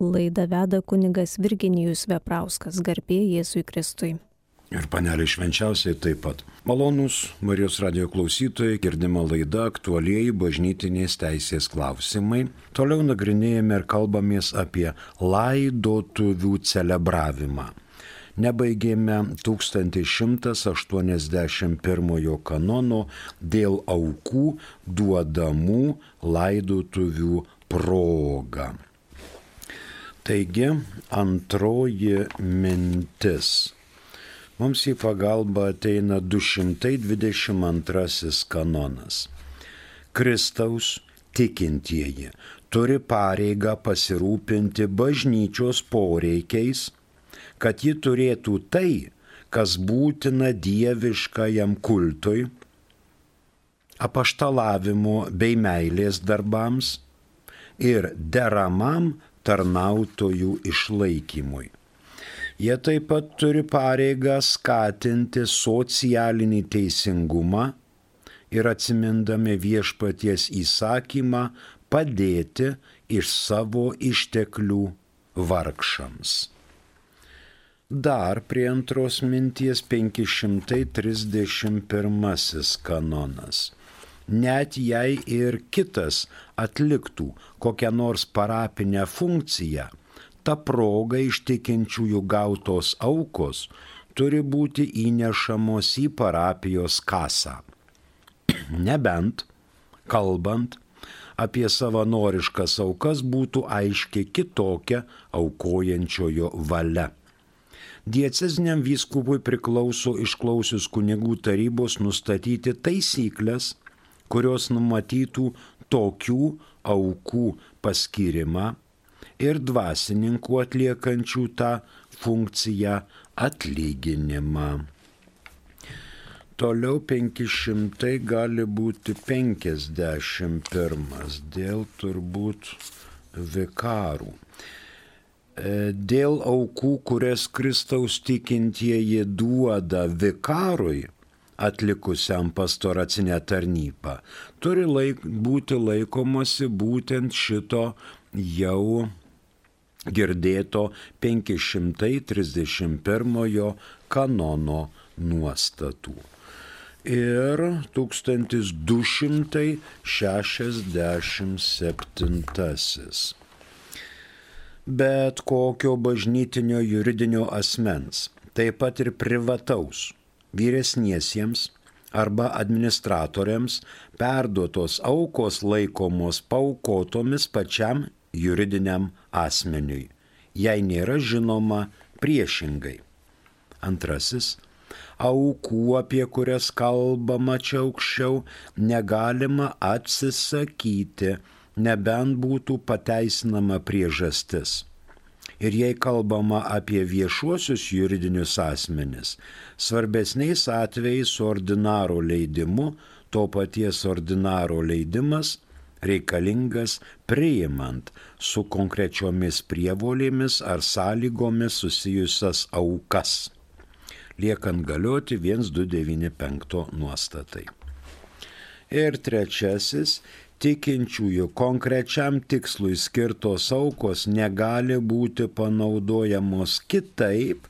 Laida veda kunigas Virginijus Veprauskas, garbė Jėzui Kristui. Ir panelė švenčiausiai taip pat. Malonus Marijos radio klausytojai, girdima laida aktualieji bažnytinės teisės klausimai. Toliau nagrinėjame ir kalbamės apie laidotuvių celebravimą. Nebaigėme 1181 kanono dėl aukų duodamų laidotuvių progą. Taigi antroji mintis. Mums į pagalbą ateina 222 kanonas. Kristaus tikintieji turi pareigą pasirūpinti bažnyčios poreikiais, kad ji turėtų tai, kas būtina dieviškajam kultui, apaštalavimo bei meilės darbams ir deramam tarnautojų išlaikymui. Jie taip pat turi pareigą skatinti socialinį teisingumą ir atsimindami viešpaties įsakymą padėti iš savo išteklių vargšams. Dar prie antros minties 531 kanonas net jei ir kitas atliktų kokią nors parapinę funkciją, ta proga iš tikinčiųjų gautos aukos turi būti įnešamos į parapijos kasą. Nebent, kalbant apie savanoriškas aukas, būtų aiški kitokia aukojančiojo valia. Dieceziniam vyskupui priklauso išklausius kunigų tarybos nustatyti taisyklės, kurios numatytų tokių aukų paskirimą ir dvasininkų atliekančių tą funkciją atlyginimą. Toliau 500 gali būti 51 dėl turbūt vikarų. E, dėl aukų, kurias Kristaus tikintieji duoda vikarui, atlikusiam pastoracinę tarnybą. Turi laik, būti laikomasi būtent šito jau girdėto 531 kanono nuostatų. Ir 1267. Bet kokio bažnytinio juridinio asmens, taip pat ir privataus, vyresniesiems arba administratoriams perduotos aukos laikomos paukotomis pačiam juridiniam asmeniui, jei nėra žinoma priešingai. Antrasis aukų, apie kurias kalbama čia aukščiau, negalima atsisakyti, nebent būtų pateisinama priežastis. Ir jei kalbama apie viešuosius juridinius asmenis, svarbesniais atvejais su ordinaro leidimu, to paties ordinaro leidimas reikalingas priimant su konkrečiomis prievolėmis ar sąlygomis susijusias aukas, liekant galioti 1295 nuostatai. Ir trečiasis tikinčiųjų konkrečiam tikslui skirtos aukos negali būti panaudojamos kitaip,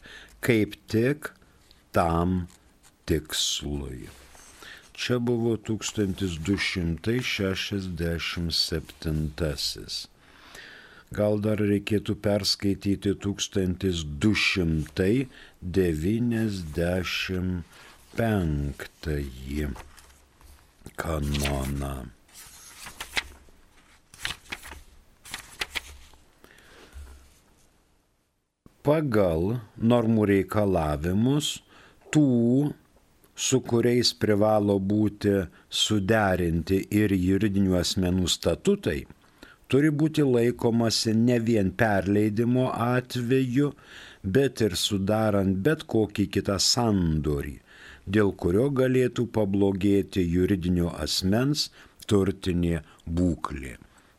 kaip tik tam tikslui. Čia buvo 1267. Gal dar reikėtų perskaityti 1295 kanoną. Pagal normų reikalavimus tų, su kuriais privalo būti suderinti ir juridinių asmenų statutai, turi būti laikomasi ne vien perleidimo atveju, bet ir sudarant bet kokį kitą sandorį, dėl kurio galėtų pablogėti juridinio asmens turtinė būklė.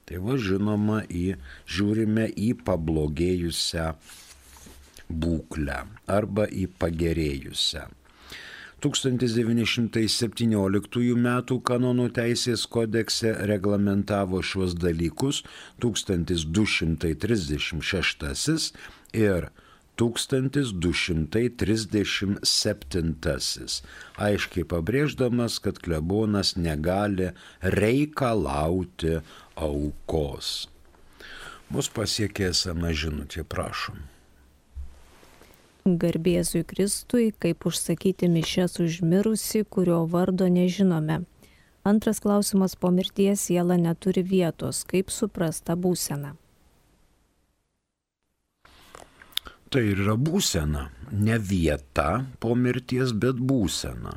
Tai va žinoma, į, žiūrime į pablogėjusią būklę arba į pagerėjusią. 1917 m. kanonų teisės kodekse reglamentavo šiuos dalykus 1236 ir 1237, aiškiai pabrėždamas, kad klebonas negali reikalauti aukos. Mus pasiekė esama žinutė, prašom. Garbėzui Kristui, kaip užsakyti mišes užmirusi, kurio vardo nežinome. Antras klausimas po mirties siela neturi vietos, kaip suprasta būsena. Tai yra būsena, ne vieta po mirties, bet būsena.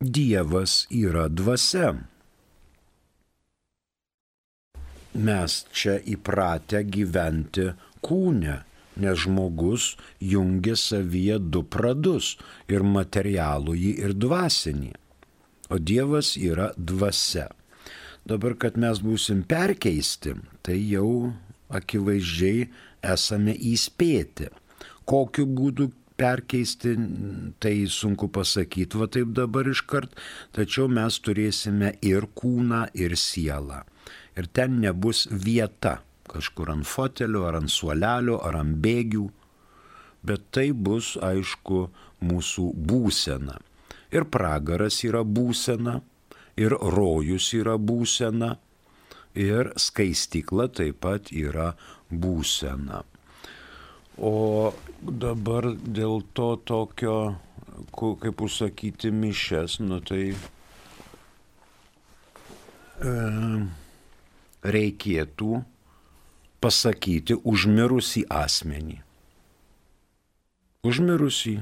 Dievas yra dvasia. Mes čia įpratę gyventi kūne, nes žmogus jungia savyje du pradus - ir materialųjį, ir dvasinį. O Dievas yra dvasia. Dabar, kad mes būsim perkeisti, tai jau akivaizdžiai esame įspėti. Kokiu būdu perkeisti, tai sunku pasakyti, va taip dabar iškart, tačiau mes turėsime ir kūną, ir sielą. Ir ten nebus vieta kažkur ant fotelio, ar ant suolelio, ar ant bėgių, bet tai bus, aišku, mūsų būsena. Ir pragaras yra būsena, ir rojus yra būsena, ir skaistikla taip pat yra būsena. O dabar dėl to tokio, kaip užsakyti mišes, nu tai e, reikėtų pasakyti užmirusį asmenį. Užmirusį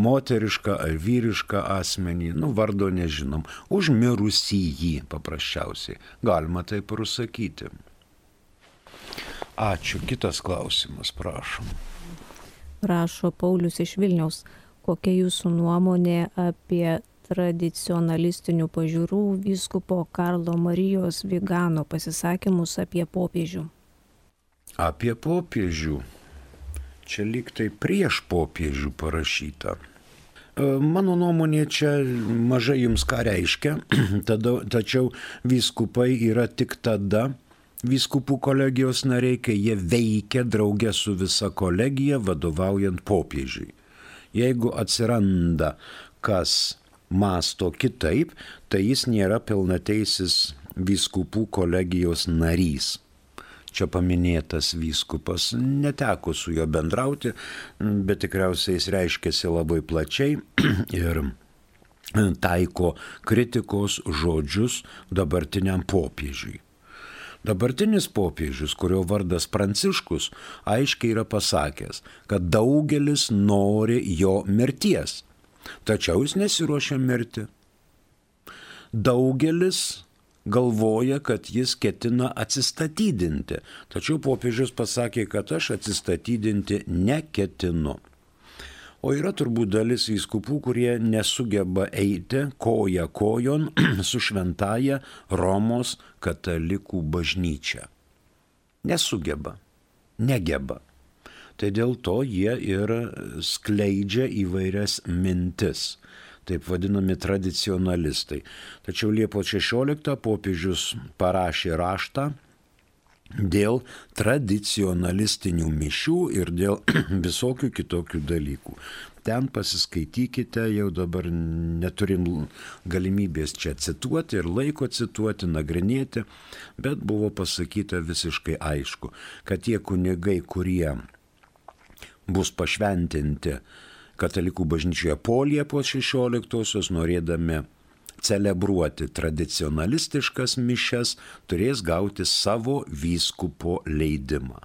moterišką ar vyrišką asmenį, nu vardo nežinom, užmirusį jį paprasčiausiai. Galima taip ir užsakyti. Ačiū. Kitas klausimas, prašom. Rašo Paulius iš Vilniaus. Kokia jūsų nuomonė apie tradicionalistinių pažiūrų vyskupo Karlo Marijos Vigano pasisakymus apie popiežių? Apie popiežių čia lyg tai prieš popiežių parašyta. E, mano nuomonė čia mažai jums ką reiškia, tada, tačiau vyskupai yra tik tada, vyskupų kolegijos nariai, kai jie veikia draugė su visa kolegija vadovaujant popiežiui. Jeigu atsiranda kas masto kitaip, tai jis nėra pilnateisis vyskupų kolegijos narys čia paminėtas vyskupas. Neteko su juo bendrauti, bet tikriausiai jis reiškėsi labai plačiai ir taiko kritikos žodžius dabartiniam popiežiui. Dabartinis popiežius, kurio vardas Pranciškus, aiškiai yra pasakęs, kad daugelis nori jo mirties, tačiau jis nesiuošia mirti. Daugelis galvoja, kad jis ketina atsistatydinti. Tačiau popiežius pasakė, kad aš atsistatydinti neketinu. O yra turbūt dalis įskupų, kurie nesugeba eiti koja kojon su šventaja Romos katalikų bažnyčia. Nesugeba, negeba. Tai dėl to jie ir skleidžia įvairias mintis taip vadinami tradicionalistai. Tačiau Liepos 16 popiežius parašė raštą dėl tradicionalistinių mišių ir dėl visokių kitokių dalykų. Ten pasiskaitykite, jau dabar neturim galimybės čia cituoti ir laiko cituoti, nagrinėti, bet buvo pasakyta visiškai aišku, kad tie kunigai, kurie bus pašventinti katalikų bažnyčioje po Liepos 16-osios, norėdami celebruoti tradicionalistiškas mišes, turės gauti savo vyskupo leidimą.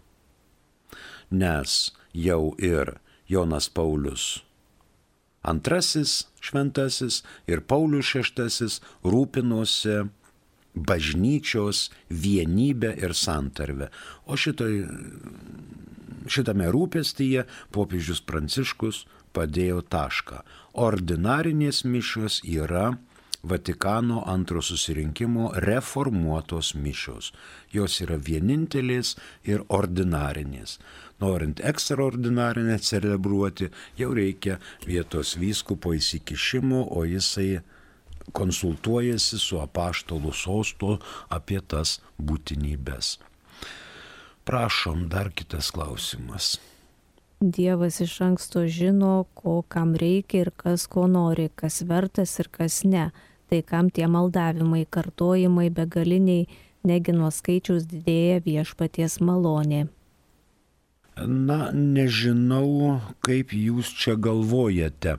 Nes jau ir Jonas Paulius antrasis šventasis ir Paulius šeštasis rūpinosi bažnyčios vienybę ir santarvę. O šitoj, šitame rūpestyje popiežius Pranciškus padėjo tašką. Ordinarinės mišios yra Vatikano antro susirinkimo reformuotos mišios. Jos yra vienintelės ir ordinarinės. Norint ekstraordinarinę celebruoti, jau reikia vietos vyskupo įsikišimo, o jisai konsultuojasi su apaštalų sostu apie tas būtinybės. Prašom, dar kitas klausimas. Dievas iš anksto žino, ko kam reikia ir kas ko nori, kas vertas ir kas ne. Tai kam tie maldavimai, kartojimai begaliniai, negi nuo skaičiaus didėja viešpaties malonė. Na, nežinau, kaip jūs čia galvojate.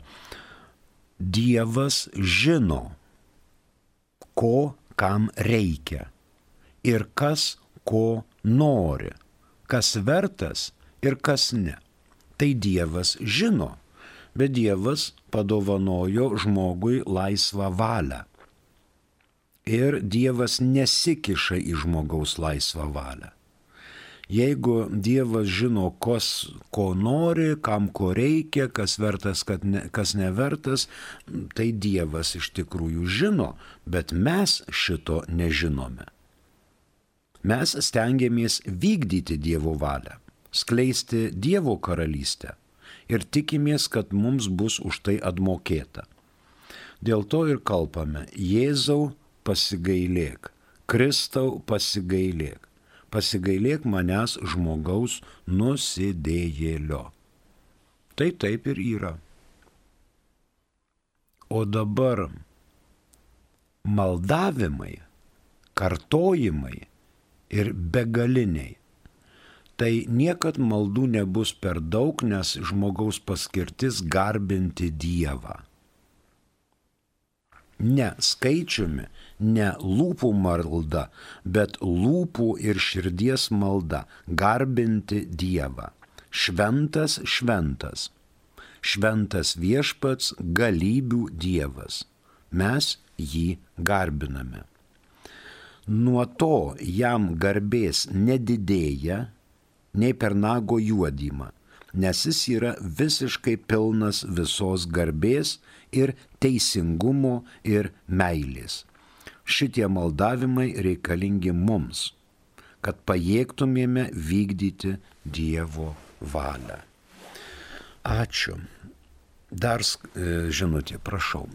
Dievas žino, ko kam reikia ir kas ko nori, kas vertas ir kas ne. Tai Dievas žino, bet Dievas padovanojo žmogui laisvą valią. Ir Dievas nesikiša į žmogaus laisvą valią. Jeigu Dievas žino, kas ko nori, kam ko reikia, kas vertas, ne, kas nevertas, tai Dievas iš tikrųjų žino, bet mes šito nežinome. Mes stengiamės vykdyti Dievo valią, skleisti Dievo karalystę ir tikimės, kad mums bus už tai atmokėta. Dėl to ir kalbame, Jėzau pasigailėk, Kristau pasigailėk pasigailėk manęs žmogaus nusidėjėlio. Tai taip ir yra. O dabar maldavimai, kartojimai ir begaliniai. Tai niekad maldų nebus per daug, nes žmogaus paskirtis garbinti Dievą ne skaičiumi, ne lūpų malda, bet lūpų ir širdies malda - garbinti Dievą. Šventas, šventas. Šventas viešpats galybių Dievas. Mes jį garbiname. Nuo to jam garbės nedidėja nei per nago juodymą, nes jis yra visiškai pilnas visos garbės ir teisingumo ir meilės. Šitie maldavimai reikalingi mums, kad pajėgtumėme vykdyti Dievo valią. Ačiū. Dar e, žinutė, prašau.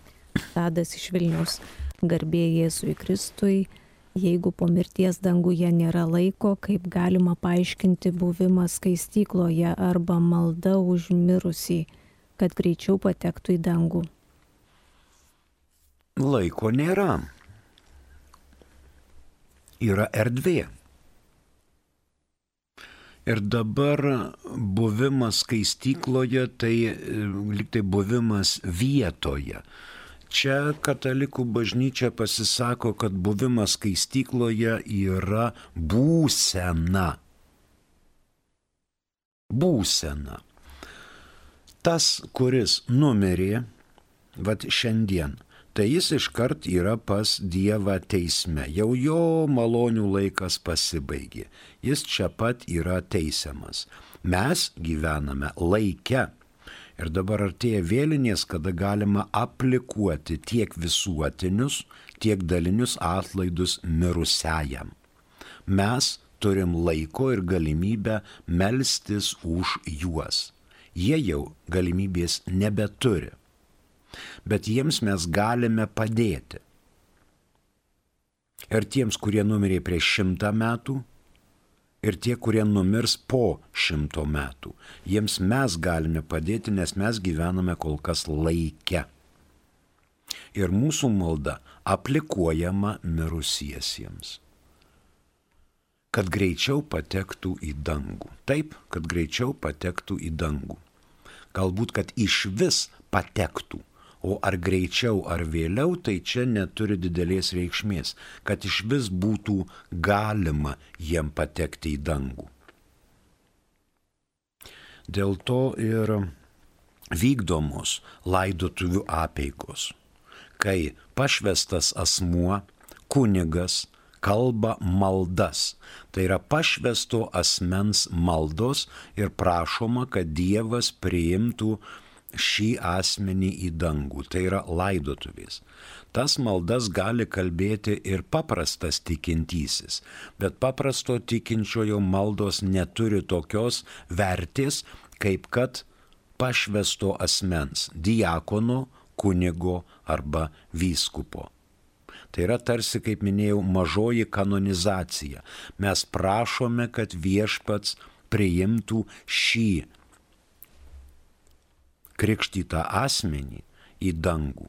Tadas iš Vilnius. Garbė Jėzui Kristui. Jeigu po mirties danguje nėra laiko, kaip galima paaiškinti buvimą skaistykloje arba malda už mirusį, kad greičiau patektų į dangų laiko nėra. Yra erdvė. Ir dabar buvimas skaistykloje tai liktai buvimas vietoje. Čia katalikų bažnyčia pasisako, kad buvimas skaistykloje yra būsena. Būsena. Tas, kuris numirė, vad šiandien, tai jis iškart yra pas Dievą teisme. Jau jo malonių laikas pasibaigė. Jis čia pat yra teisiamas. Mes gyvename laike. Ir dabar artėja vėlinės, kada galima aplikuoti tiek visuotinius, tiek dalinius atlaidus mirusiajam. Mes turim laiko ir galimybę melstis už juos. Jie jau galimybės nebeturi bet jiems mes galime padėti. Ir tiems, kurie numirė prieš šimtą metų, ir tie, kurie numirs po šimto metų, jiems mes galime padėti, nes mes gyvename kol kas laike. Ir mūsų malda aplikuojama mirusiesiems kad greičiau patektų į dangų. Taip, kad greičiau patektų į dangų. Galbūt, kad iš vis patektų O ar greičiau ar vėliau, tai čia neturi didelės reikšmės, kad iš vis būtų galima jiem patekti į dangų. Dėl to ir vykdomos laidotuvių apėgos, kai pašvestas asmuo, kunigas, kalba maldas. Tai yra pašvesto asmens maldos ir prašoma, kad Dievas priimtų šį asmenį į dangų, tai yra laidotuvės. Tas maldas gali kalbėti ir paprastas tikintysis, bet paprasto tikinčiojo maldos neturi tokios vertės, kaip kad pašvesto asmens - diakono, kunigo arba vyskupo. Tai yra tarsi, kaip minėjau, mažoji kanonizacija. Mes prašome, kad viešpats priimtų šį krikštytą asmenį į dangų,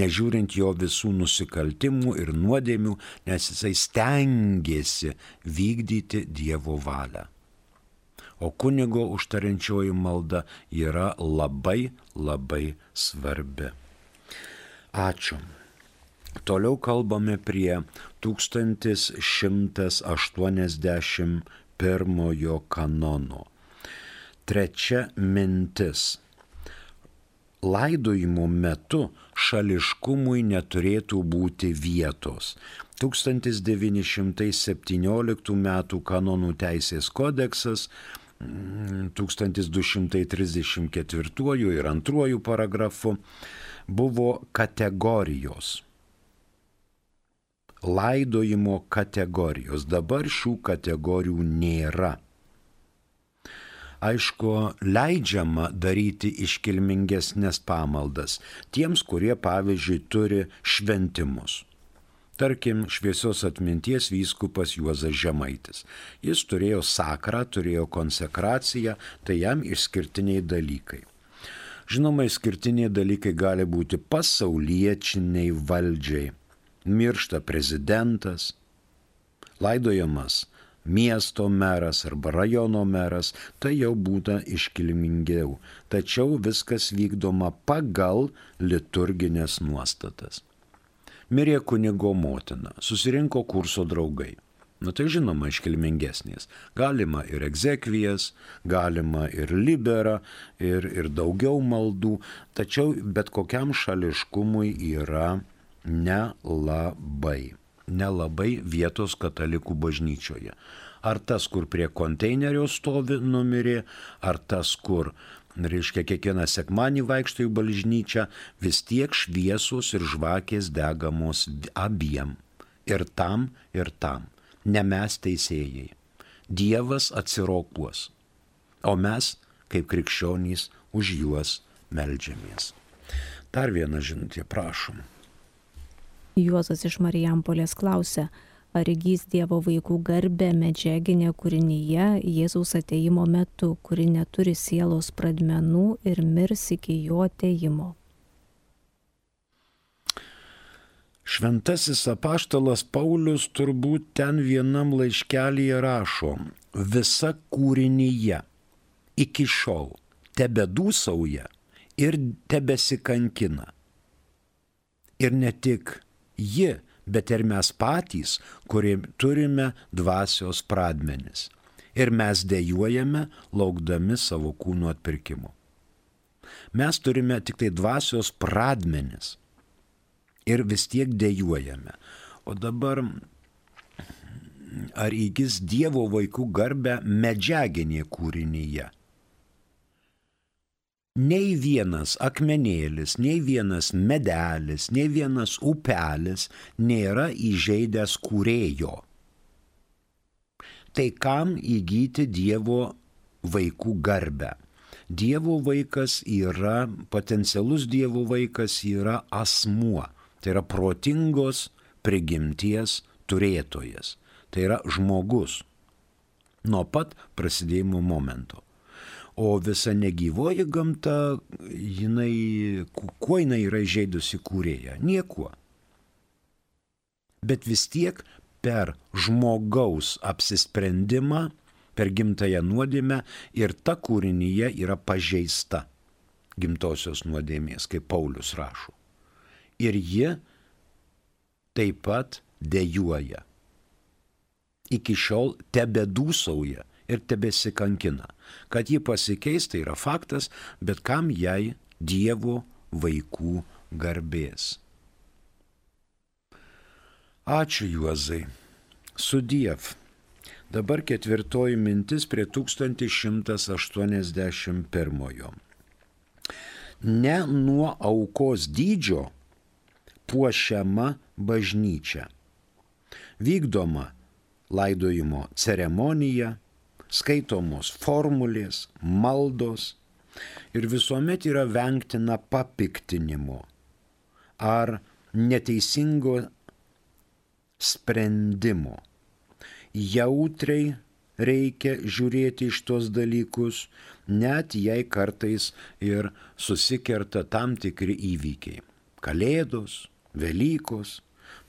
nežiūrint jo visų nusikaltimų ir nuodėmių, nes jisai stengiasi vykdyti Dievo valią. O kunigo užtariančioji malda yra labai labai svarbi. Ačiū. Toliau kalbame prie 1181 kanono. Trečia mintis laidojimo metu šališkumui neturėtų būti vietos. 1917 m. kanonų teisės kodeksas 1234 mm, ir 2 paragrafu buvo kategorijos. Laidojimo kategorijos. Dabar šių kategorijų nėra aišku, leidžiama daryti iškilmingesnės pamaldas tiems, kurie, pavyzdžiui, turi šventimus. Tarkim, šviesios atminties vyskupas Juozas Žemaitis. Jis turėjo sakrą, turėjo konsekraciją, tai jam išskirtiniai dalykai. Žinoma, išskirtiniai dalykai gali būti pasauliečiai valdžiai. Miršta prezidentas, laidojamas miesto meras arba rajono meras, tai jau būtų iškilmingiau. Tačiau viskas vykdoma pagal liturginės nuostatas. Mirė kunigo motina, susirinko kurso draugai. Na tai žinoma iškilmingesnės. Galima ir egzekvijas, galima ir liberą, ir, ir daugiau maldų, tačiau bet kokiam šališkumui yra nelabai nelabai vietos katalikų bažnyčioje. Ar tas, kur prie konteinerio stovi numirė, ar tas, kur, reiškia, kiekvieną sekmanį vaikšto į bažnyčią, vis tiek šviesos ir žvakės degamos abiem. Ir tam, ir tam. Ne mes teisėjai. Dievas atsirokuos. O mes, kaip krikščionys, už juos melžiamės. Dar vieną žinutę prašom. Juozas iš Marijampolės klausia, ar įgys Dievo vaikų garbę medžiaginė kūrinyje Jėzaus ateimo metu, kuri neturi sielos pradmenų ir mirs iki jo ateimo. Šventasis apaštalas Paulius turbūt ten vienam laiškelėje rašo, visa kūrinyje iki šiol tebedūsauja ir tebesikankina. Ir ne tik ji, bet ir mes patys, kurie turime dvasios pradmenis. Ir mes dėjojame, laukdami savo kūno atpirkimo. Mes turime tik tai dvasios pradmenis. Ir vis tiek dėjojame. O dabar ar įgis Dievo vaikų garbę medžiaginė kūrinyje? Nei vienas akmenėlis, nei vienas medelis, nei vienas upelis nėra įžeidęs kūrėjo. Tai kam įgyti Dievo vaikų garbę? Dievo vaikas yra, potencialus Dievo vaikas yra asmuo, tai yra protingos prigimties turėtojas, tai yra žmogus nuo pat prasidėjimo momento. O visa negyvoji gamta, jinai, kuo jinai yra žaidusi kūrėja? Niekuo. Bet vis tiek per žmogaus apsisprendimą, per gimtąją nuodėmę ir ta kūrinyje yra pažeista gimtosios nuodėmės, kaip Paulius rašo. Ir ji taip pat dėjuoja. Iki šiol tebedūsauja ir tebesikankina. Kad ji pasikeis, tai yra faktas, bet kam jai Dievo vaikų garbės. Ačiū Juozai. Sudiev. Dabar ketvirtoji mintis prie 1181. ne nuo aukos dydžio puošiama bažnyčia. Vykdoma laidojimo ceremonija, skaitomos formulės, maldos ir visuomet yra vengtina papiktinimo ar neteisingo sprendimo. Jautriai reikia žiūrėti iš tos dalykus, net jei kartais ir susikerta tam tikri įvykiai. Kalėdos, Velykos,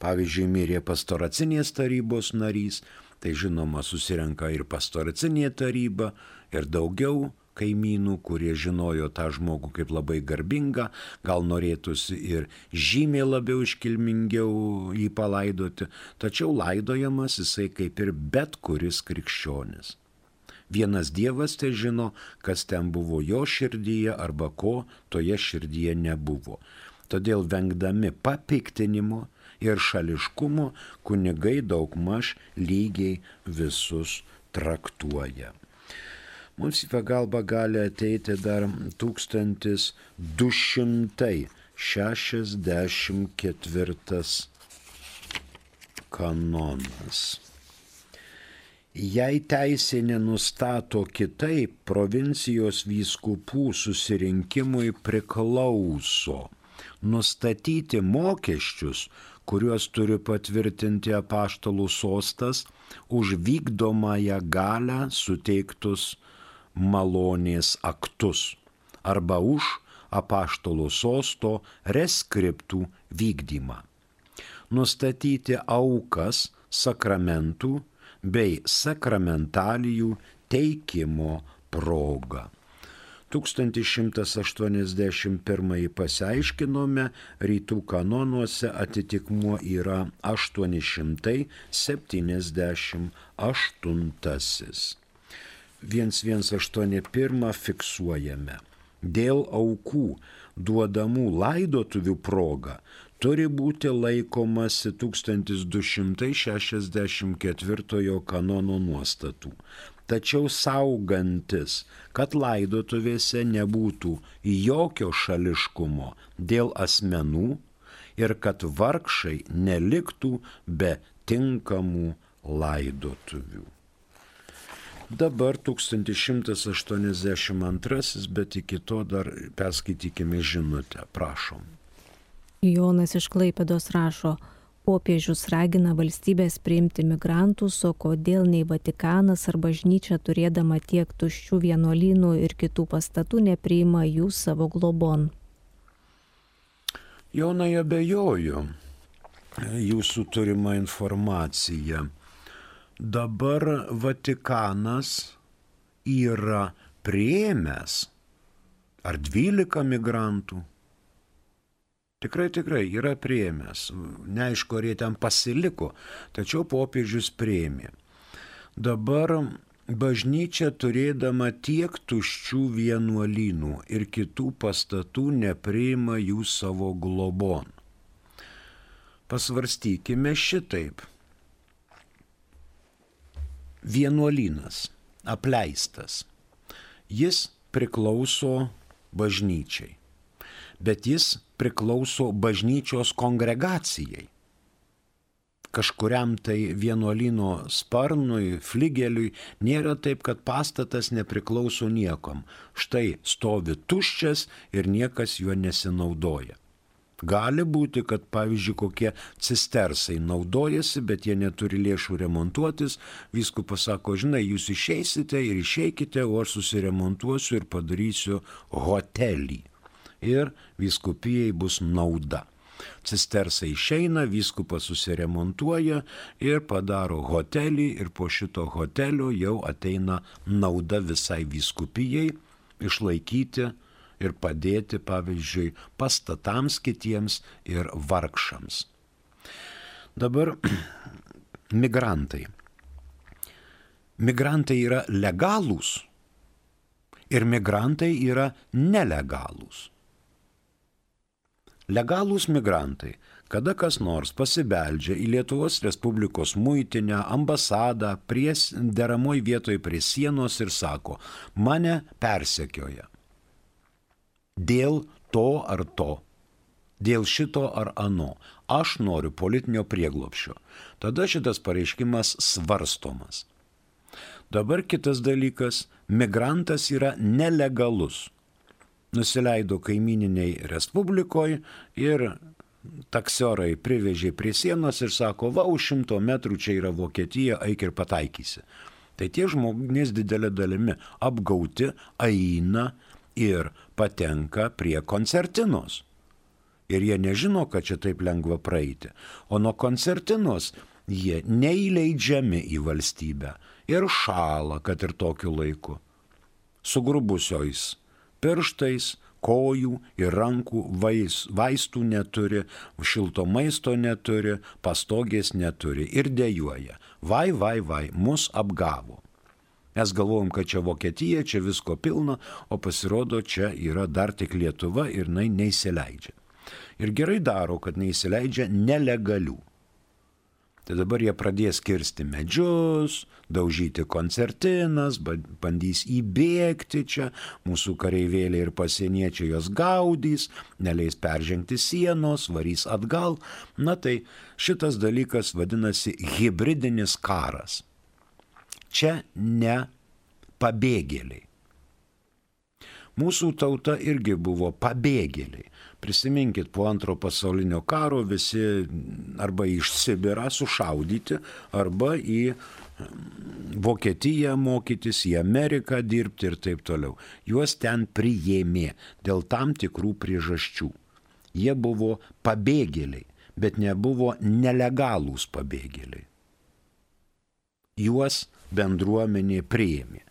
pavyzdžiui, mirė pastoracinės tarybos narys, tai žinoma susirenka ir pastoracinė taryba ir daugiau kaimynų, kurie žinojo tą žmogų kaip labai garbingą, gal norėtųsi ir žymiai labiau iškilmingiau jį palaidoti, tačiau laidojamas jisai kaip ir bet kuris krikščionis. Vienas Dievas te žino, kas ten buvo jo širdyje arba ko toje širdyje nebuvo. Todėl vengdami papiktinimo ir šališkumo kunigai daugmaž lygiai visus traktuoja. Mums į pagalbą gali ateiti dar 1264 kanonas. Jei teisė nenustato kitaip, provincijos vyskupų susirinkimui priklauso nustatyti mokesčius, kuriuos turi patvirtinti apaštalų sostas už vykdomąją galę suteiktus malonės aktus arba už apaštalo sosto reskriptų vykdymą. Nustatyti aukas sakramentų bei sakramentalijų teikimo progą. 1181 pasiaiškinome, rytų kanonuose atitikmuo yra 878. 1181 fiksuojame. Dėl aukų duodamų laidotuvių proga turi būti laikomasi 1264 kanono nuostatų. Tačiau saugantis, kad laidotuvėse nebūtų jokio šališkumo dėl asmenų ir kad vargšai neliktų be tinkamų laidotuvių. Dabar 1182, bet iki to dar perskaitykime žinutę. Prašom. Jonas iš Klaipėdos rašo, popiežius ragina valstybės priimti migrantus, o kodėl nei Vatikanas ar bažnyčia turėdama tiek tuščių vienuolynų ir kitų pastatų nepriima jų savo globon. Jonai abejoju jūsų turimą informaciją dabar Vatikanas yra prieėmęs ar 12 migrantų. Tikrai, tikrai yra prieėmęs. Neaišku, ar jie ten pasiliko, tačiau popiežius prieėmė. Dabar bažnyčia turėdama tiek tuščių vienuolynų ir kitų pastatų nepriima jų savo globon. Pasvarstykime šitaip vienuolynas apleistas. Jis priklauso bažnyčiai, bet jis priklauso bažnyčios kongregacijai. Kažkuriam tai vienuolino sparnui, fligeliui nėra taip, kad pastatas nepriklauso niekam. Štai stovi tuščias ir niekas juo nesinaudoja. Gali būti, kad pavyzdžiui kokie cistersai naudojasi, bet jie neturi lėšų remontuotis. Vyskupas sako, žinai, jūs išeisite ir išeikite, o aš susiremontuosiu ir padarysiu hotelį. Ir vyskupijai bus nauda. Cistersai išeina, vyskupas susiremontuoja ir padaro hotelį ir po šito hotelio jau ateina nauda visai vyskupijai išlaikyti ir padėti, pavyzdžiui, pastatams kitiems ir vargšams. Dabar migrantai. Migrantai yra legalūs ir migrantai yra nelegalūs. Legalūs migrantai kada kas nors pasibeldžia į Lietuvos Respublikos muitinę, ambasadą, prie deramoj vietoje prie sienos ir sako, mane persekioja dėl to ar to, dėl šito ar ano, aš noriu politinio prieglopšio. Tada šitas pareiškimas svarstomas. Dabar kitas dalykas - migrantas yra nelegalus. Nusileido kaimininiai Respublikoje ir taksiorai privežė prie sienos ir sako, va, už šimto metrų čia yra Vokietija, eik ir pataikysi. Tai tie žmonės didelė dalimi apgauti eina ir patenka prie koncertinos. Ir jie nežino, kad čia taip lengva praeiti. O nuo koncertinos jie neįleidžiami į valstybę ir šala, kad ir tokiu laiku. Sugrubusiojais pirštais, kojų ir rankų vais, vaistų neturi, šilto maisto neturi, pastogės neturi ir dėjuoja. Vai, vai, vai, mus apgavo. Mes galvojom, kad čia Vokietija, čia visko pilna, o pasirodo, čia yra dar tik Lietuva ir jinai neįsileidžia. Ir gerai daro, kad neįsileidžia nelegalių. Tai dabar jie pradės kirsti medžius, daužyti koncertinas, bandys įbėgti čia, mūsų kareivėliai ir pasieniečiai jos gaudys, neleis peržengti sienos, varys atgal. Na tai šitas dalykas vadinasi hybridinis karas. Čia ne pabėgėliai. Mūsų tauta irgi buvo pabėgėliai. Prisiminkit, po antro pasaulinio karo visi arba iš Sibirą sušaudyti, arba į Vokietiją mokytis, į Ameriką dirbti ir taip toliau. Juos ten priėmė dėl tam tikrų priežasčių. Jie buvo pabėgėliai, bet nebuvo nelegalūs pabėgėliai. Juos bendruomenė priėmė.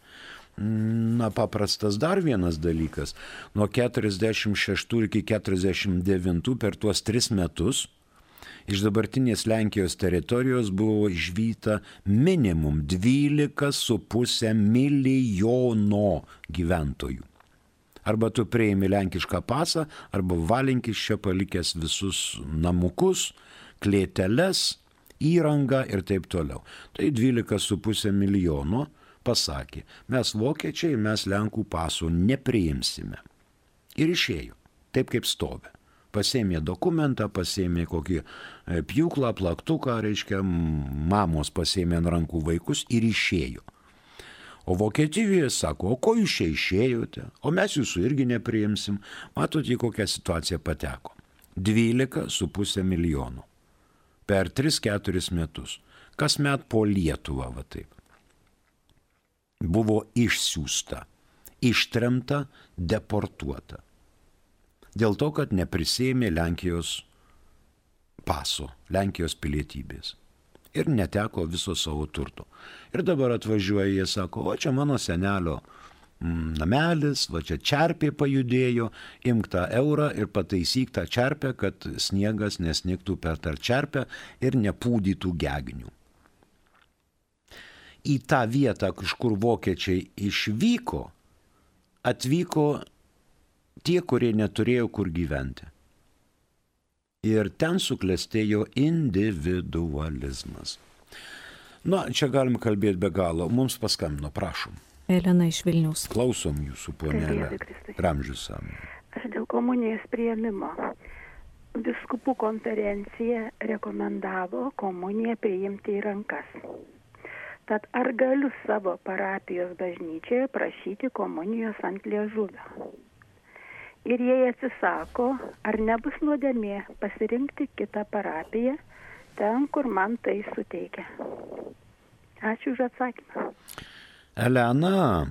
Na, paprastas dar vienas dalykas. Nuo 46 iki 49 per tuos tris metus iš dabartinės Lenkijos teritorijos buvo išvyta minimum 12,5 milijono gyventojų. Arba tu prieimi lenkišką pasą, arba valinkis čia palikęs visus namukus, klėteles, įrangą ir taip toliau. Tai 12,5 milijono pasakė, mes vokiečiai, mes Lenkų pasų nepriimsime. Ir išėjo, taip kaip stovi. Pasėmė dokumentą, pasėmė kokį e, pjūklą, plaktuką, reiškia, mamos pasėmė ant rankų vaikus ir išėjo. O Vokietijoje sako, o ko jūs čia išėjote, o mes jūsų irgi nepriimsim. Matot, į kokią situaciją pateko. 12,5 milijonų. Per 3-4 metus. Kas met po Lietuvą, va taip buvo išsiųsta, ištremta, deportuota. Dėl to, kad neprisėmė Lenkijos paso, Lenkijos pilietybės. Ir neteko viso savo turto. Ir dabar atvažiuoja, jie sako, o čia mano senelio mm, namelis, va čia čerpė pajudėjo, imk tą eurą ir pataisyk tą čerpę, kad sniegas nesniktų per tą čerpę ir nepūdytų gegnių į tą vietą, iš kur vokiečiai išvyko, atvyko tie, kurie neturėjo kur gyventi. Ir ten suklestėjo individualizmas. Na, čia galim kalbėti be galo. Mums paskambino, prašom. Elena iš Vilnius. Klausom jūsų, ponelė. Ramžius sam. Aš dėl komunijos prieimimo. Viskupų konferencija rekomendavo komuniją priimti į rankas. Tad ar galiu savo parapijos bažnyčioje prašyti komunijos ant liežuvio? Ir jei atsisako, ar nebus nuodėmė pasirinkti kitą parapiją ten, kur man tai suteikia? Ačiū už atsakymą. Elena,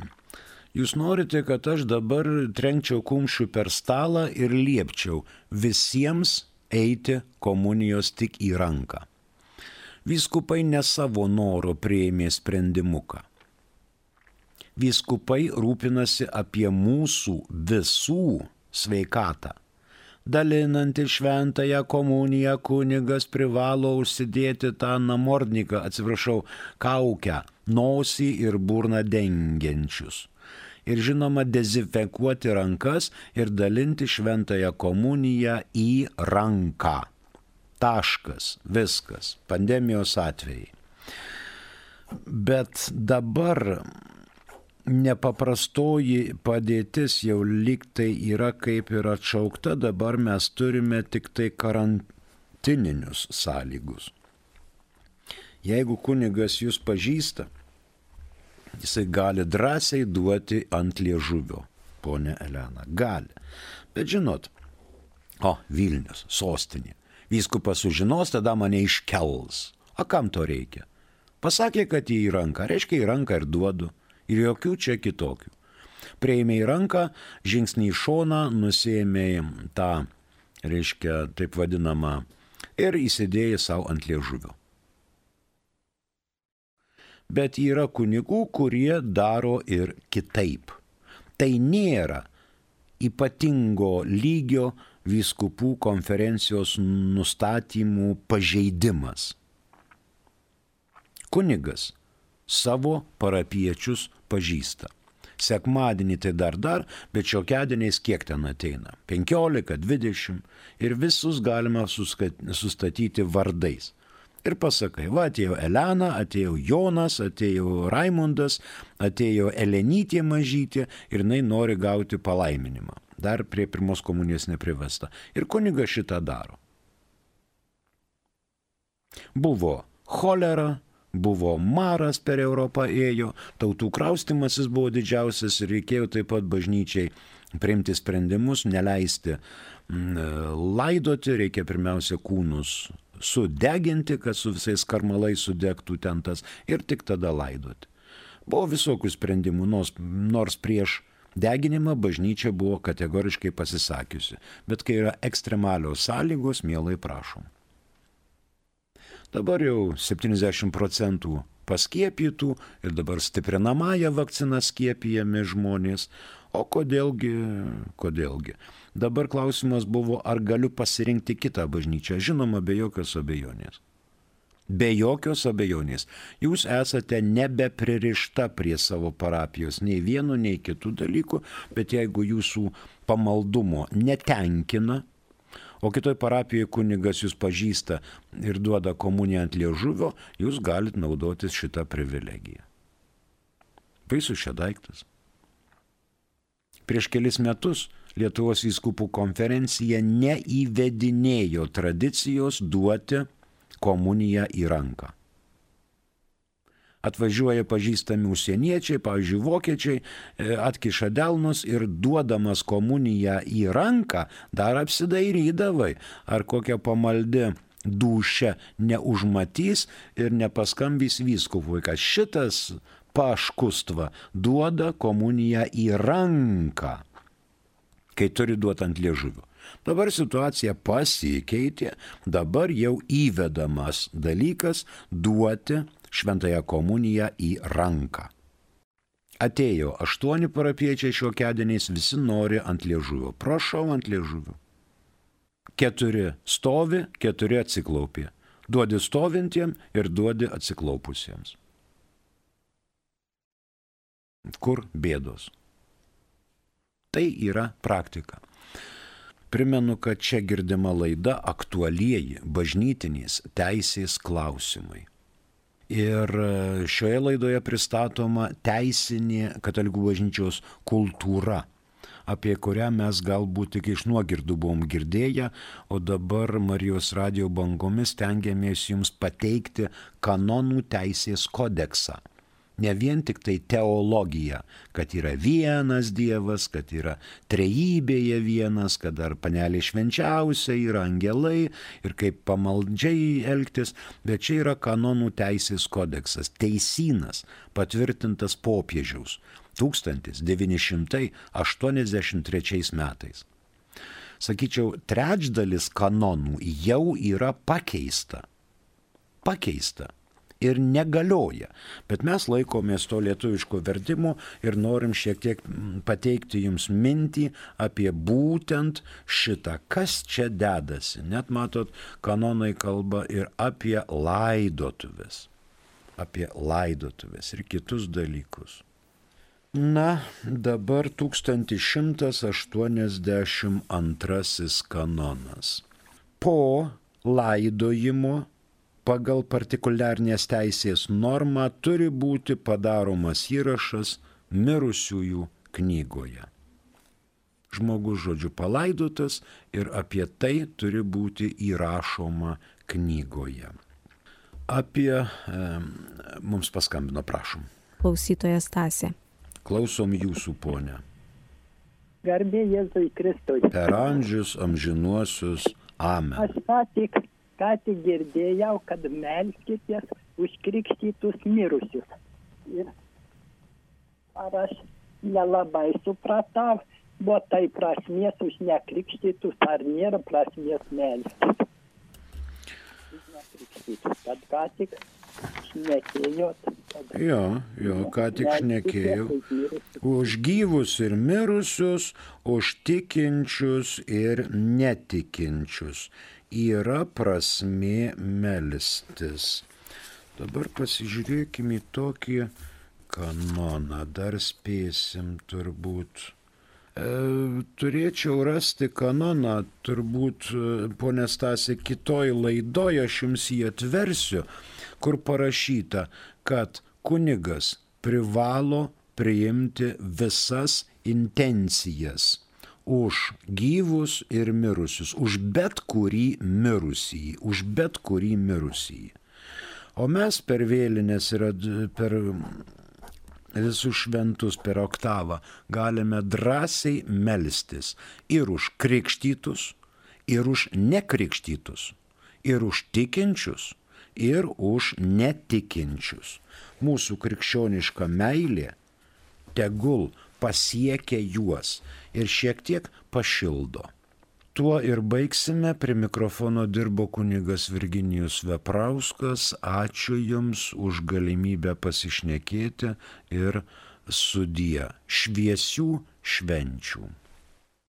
jūs norite, kad aš dabar trenkčiau kumščių per stalą ir liepčiau visiems eiti komunijos tik į ranką vyskupai ne savo noro prieimė sprendimuką. Vyskupai rūpinasi apie mūsų visų sveikatą. Dalinantį šventąją komuniją kunigas privalo užsidėti tą namordniką, atsiprašau, kaukę, nosį ir burną dengiančius. Ir žinoma, dezinfekuoti rankas ir dalinti šventąją komuniją į ranką. Taškas, viskas, pandemijos atvejai. Bet dabar nepaprastoji padėtis jau lyg tai yra kaip ir atšaukta, dabar mes turime tik tai karantininius sąlygus. Jeigu kunigas jūs pažįsta, jisai gali drąsiai duoti ant liežuvio, ponė Elena. Gali. Bet žinot, o Vilnius, sostinė. Vyskupas sužinos, tada mane iškels. O kam to reikia? Pasakė, kad jį į ranką, reiškia į ranką ir duodu. Ir jokių čia kitokių. Prieimė į ranką, žingsnį į šoną, nusėmė tą, reiškia, taip vadinamą, ir įsidėjai savo ant liežuvio. Bet yra kunigų, kurie daro ir kitaip. Tai nėra ypatingo lygio vyskupų konferencijos nustatymų pažeidimas. Kunigas savo parapiečius pažįsta. Sekmadienį tai dar dar, bet šiokiadieniais kiek ten ateina? 15, 20 ir visus galima sustatyti vardais. Ir pasakai, va atėjo Elena, atėjo Jonas, atėjo Raimundas, atėjo Elenytė mažytė ir jinai nori gauti palaiminimą. Dar prie pirmos komunijos neprivesta. Ir kunigas šitą daro. Buvo cholera, buvo maras per Europą ėjo, tautų kraustimasis buvo didžiausias ir reikėjo taip pat bažnyčiai priimti sprendimus, neleisti mm, laidoti, reikia pirmiausia kūnus sudeginti, kad su visais karmalais sudegtų ten tas ir tik tada laidoti. Buvo visokių sprendimų, nors, nors prieš deginimą bažnyčia buvo kategoriškai pasisakiusi, bet kai yra ekstremalios sąlygos, mielai prašom. Dabar jau 70 procentų paskiepytų ir dabar stiprinamąją vakciną skiepijami žmonės. O kodėlgi, kodėlgi? Dabar klausimas buvo, ar galiu pasirinkti kitą bažnyčią. Žinoma, be jokios abejonės. Be jokios abejonės. Jūs esate nebepririšta prie savo parapijos nei vienu, nei kitų dalykų, bet jeigu jūsų pamaldumo netenkina, o kitoj parapijoje kunigas jūs pažįsta ir duoda komuniją ant liežuvio, jūs galite naudotis šitą privilegiją. Baisus šia daiktas. Prieš kelis metus Lietuvos vyskupų konferencija neįvedinėjo tradicijos duoti komuniją į ranką atvažiuoja pažįstami užsieniečiai, pavyzdžiui, vokiečiai, e, atkiša delnus ir duodamas komuniją į ranką dar apsidairydavai, ar kokia pamaldi dušia neužmatys ir nepaskambys vyskupui, kad šitas paškustva duoda komuniją į ranką, kai turi duoti ant liežuvio. Dabar situacija pasikeitė, dabar jau įvedamas dalykas duoti šventąją komuniją į ranką. Atėjo aštuoni parapiečiai šio kedeniais, visi nori ant liežuvio. Prašau ant liežuvio. Keturi stovi, keturi atsiklaupė. Duodi stovintiem ir duodi atsiklaupusiems. Kur bėdos? Tai yra praktika. Primenu, kad čia girdima laida aktualieji bažnytinės teisės klausimai. Ir e, šioje laidoje pristatoma teisinė katalikų bažnyčios kultūra apie kurią mes galbūt tik iš nuogirdų buvom girdėję, o dabar Marijos radio bangomis tengiamės jums pateikti kanonų teisės kodeksą ne vien tik tai teologija, kad yra vienas Dievas, kad yra trejybėje vienas, kad dar panelė švenčiausia yra angelai ir kaip pamaldžiai elgtis, bet čia yra kanonų teisės kodeksas, teisynas patvirtintas popiežiaus 1983 metais. Sakyčiau, trečdalis kanonų jau yra pakeista. Pakeista ir negalioja. Bet mes laikomės to lietuviško vertimo ir norim šiek tiek mm, pateikti jums mintį apie būtent šitą, kas čia dedasi. Net matot, kanonai kalba ir apie laidotuvės. Apie laidotuvės ir kitus dalykus. Na, dabar 1182 kanonas. Po laidojimo pagal partikuliarnės teisės normą turi būti padaromas įrašas mirusiųjų knygoje. Žmogus žodžiu palaidotas ir apie tai turi būti įrašoma knygoje. Apie e, mums paskambino, prašom. Klausytojas Tasė. Klausom jūsų, ponė. Garbė Jėzui Kristui. Per amžius amžinuosius. Amen. Aš ką tik, ką tik girdėjau, kad melskitės už krikštytus mirusius. Ir ar aš nelabai supratau, buvo tai prasmės už nekrikštytus, ar nėra prasmės melstis. Nekrikštytus, kad ką tik šnekėjot. Jo, jo, ką tik šnekėjau. Už gyvus ir mirusius, už tikinčius ir netikinčius yra prasmė melstis. Dabar pasižiūrėkime į tokį kanoną, dar spėsim turbūt. E, turėčiau rasti kanoną, turbūt, e, ponė Stasi, kitoj laidoje aš jums jį atversiu, kur parašyta, kad kunigas privalo priimti visas intencijas už gyvus ir mirusius, už bet kurį mirusį, už bet kurį mirusį. O mes per vėlinės ir per visus šventus per oktavą galime drąsiai melstis ir už krikštytus, ir už nekrikštytus, ir už tikinčius, ir už netikinčius. Mūsų krikščioniška meilė tegul pasiekia juos ir šiek tiek pašildo. Tuo ir baigsime. Prie mikrofono dirbo kunigas Virginijus Veprauskas. Ačiū Jums už galimybę pasišnekėti ir sudie šviesių švenčių.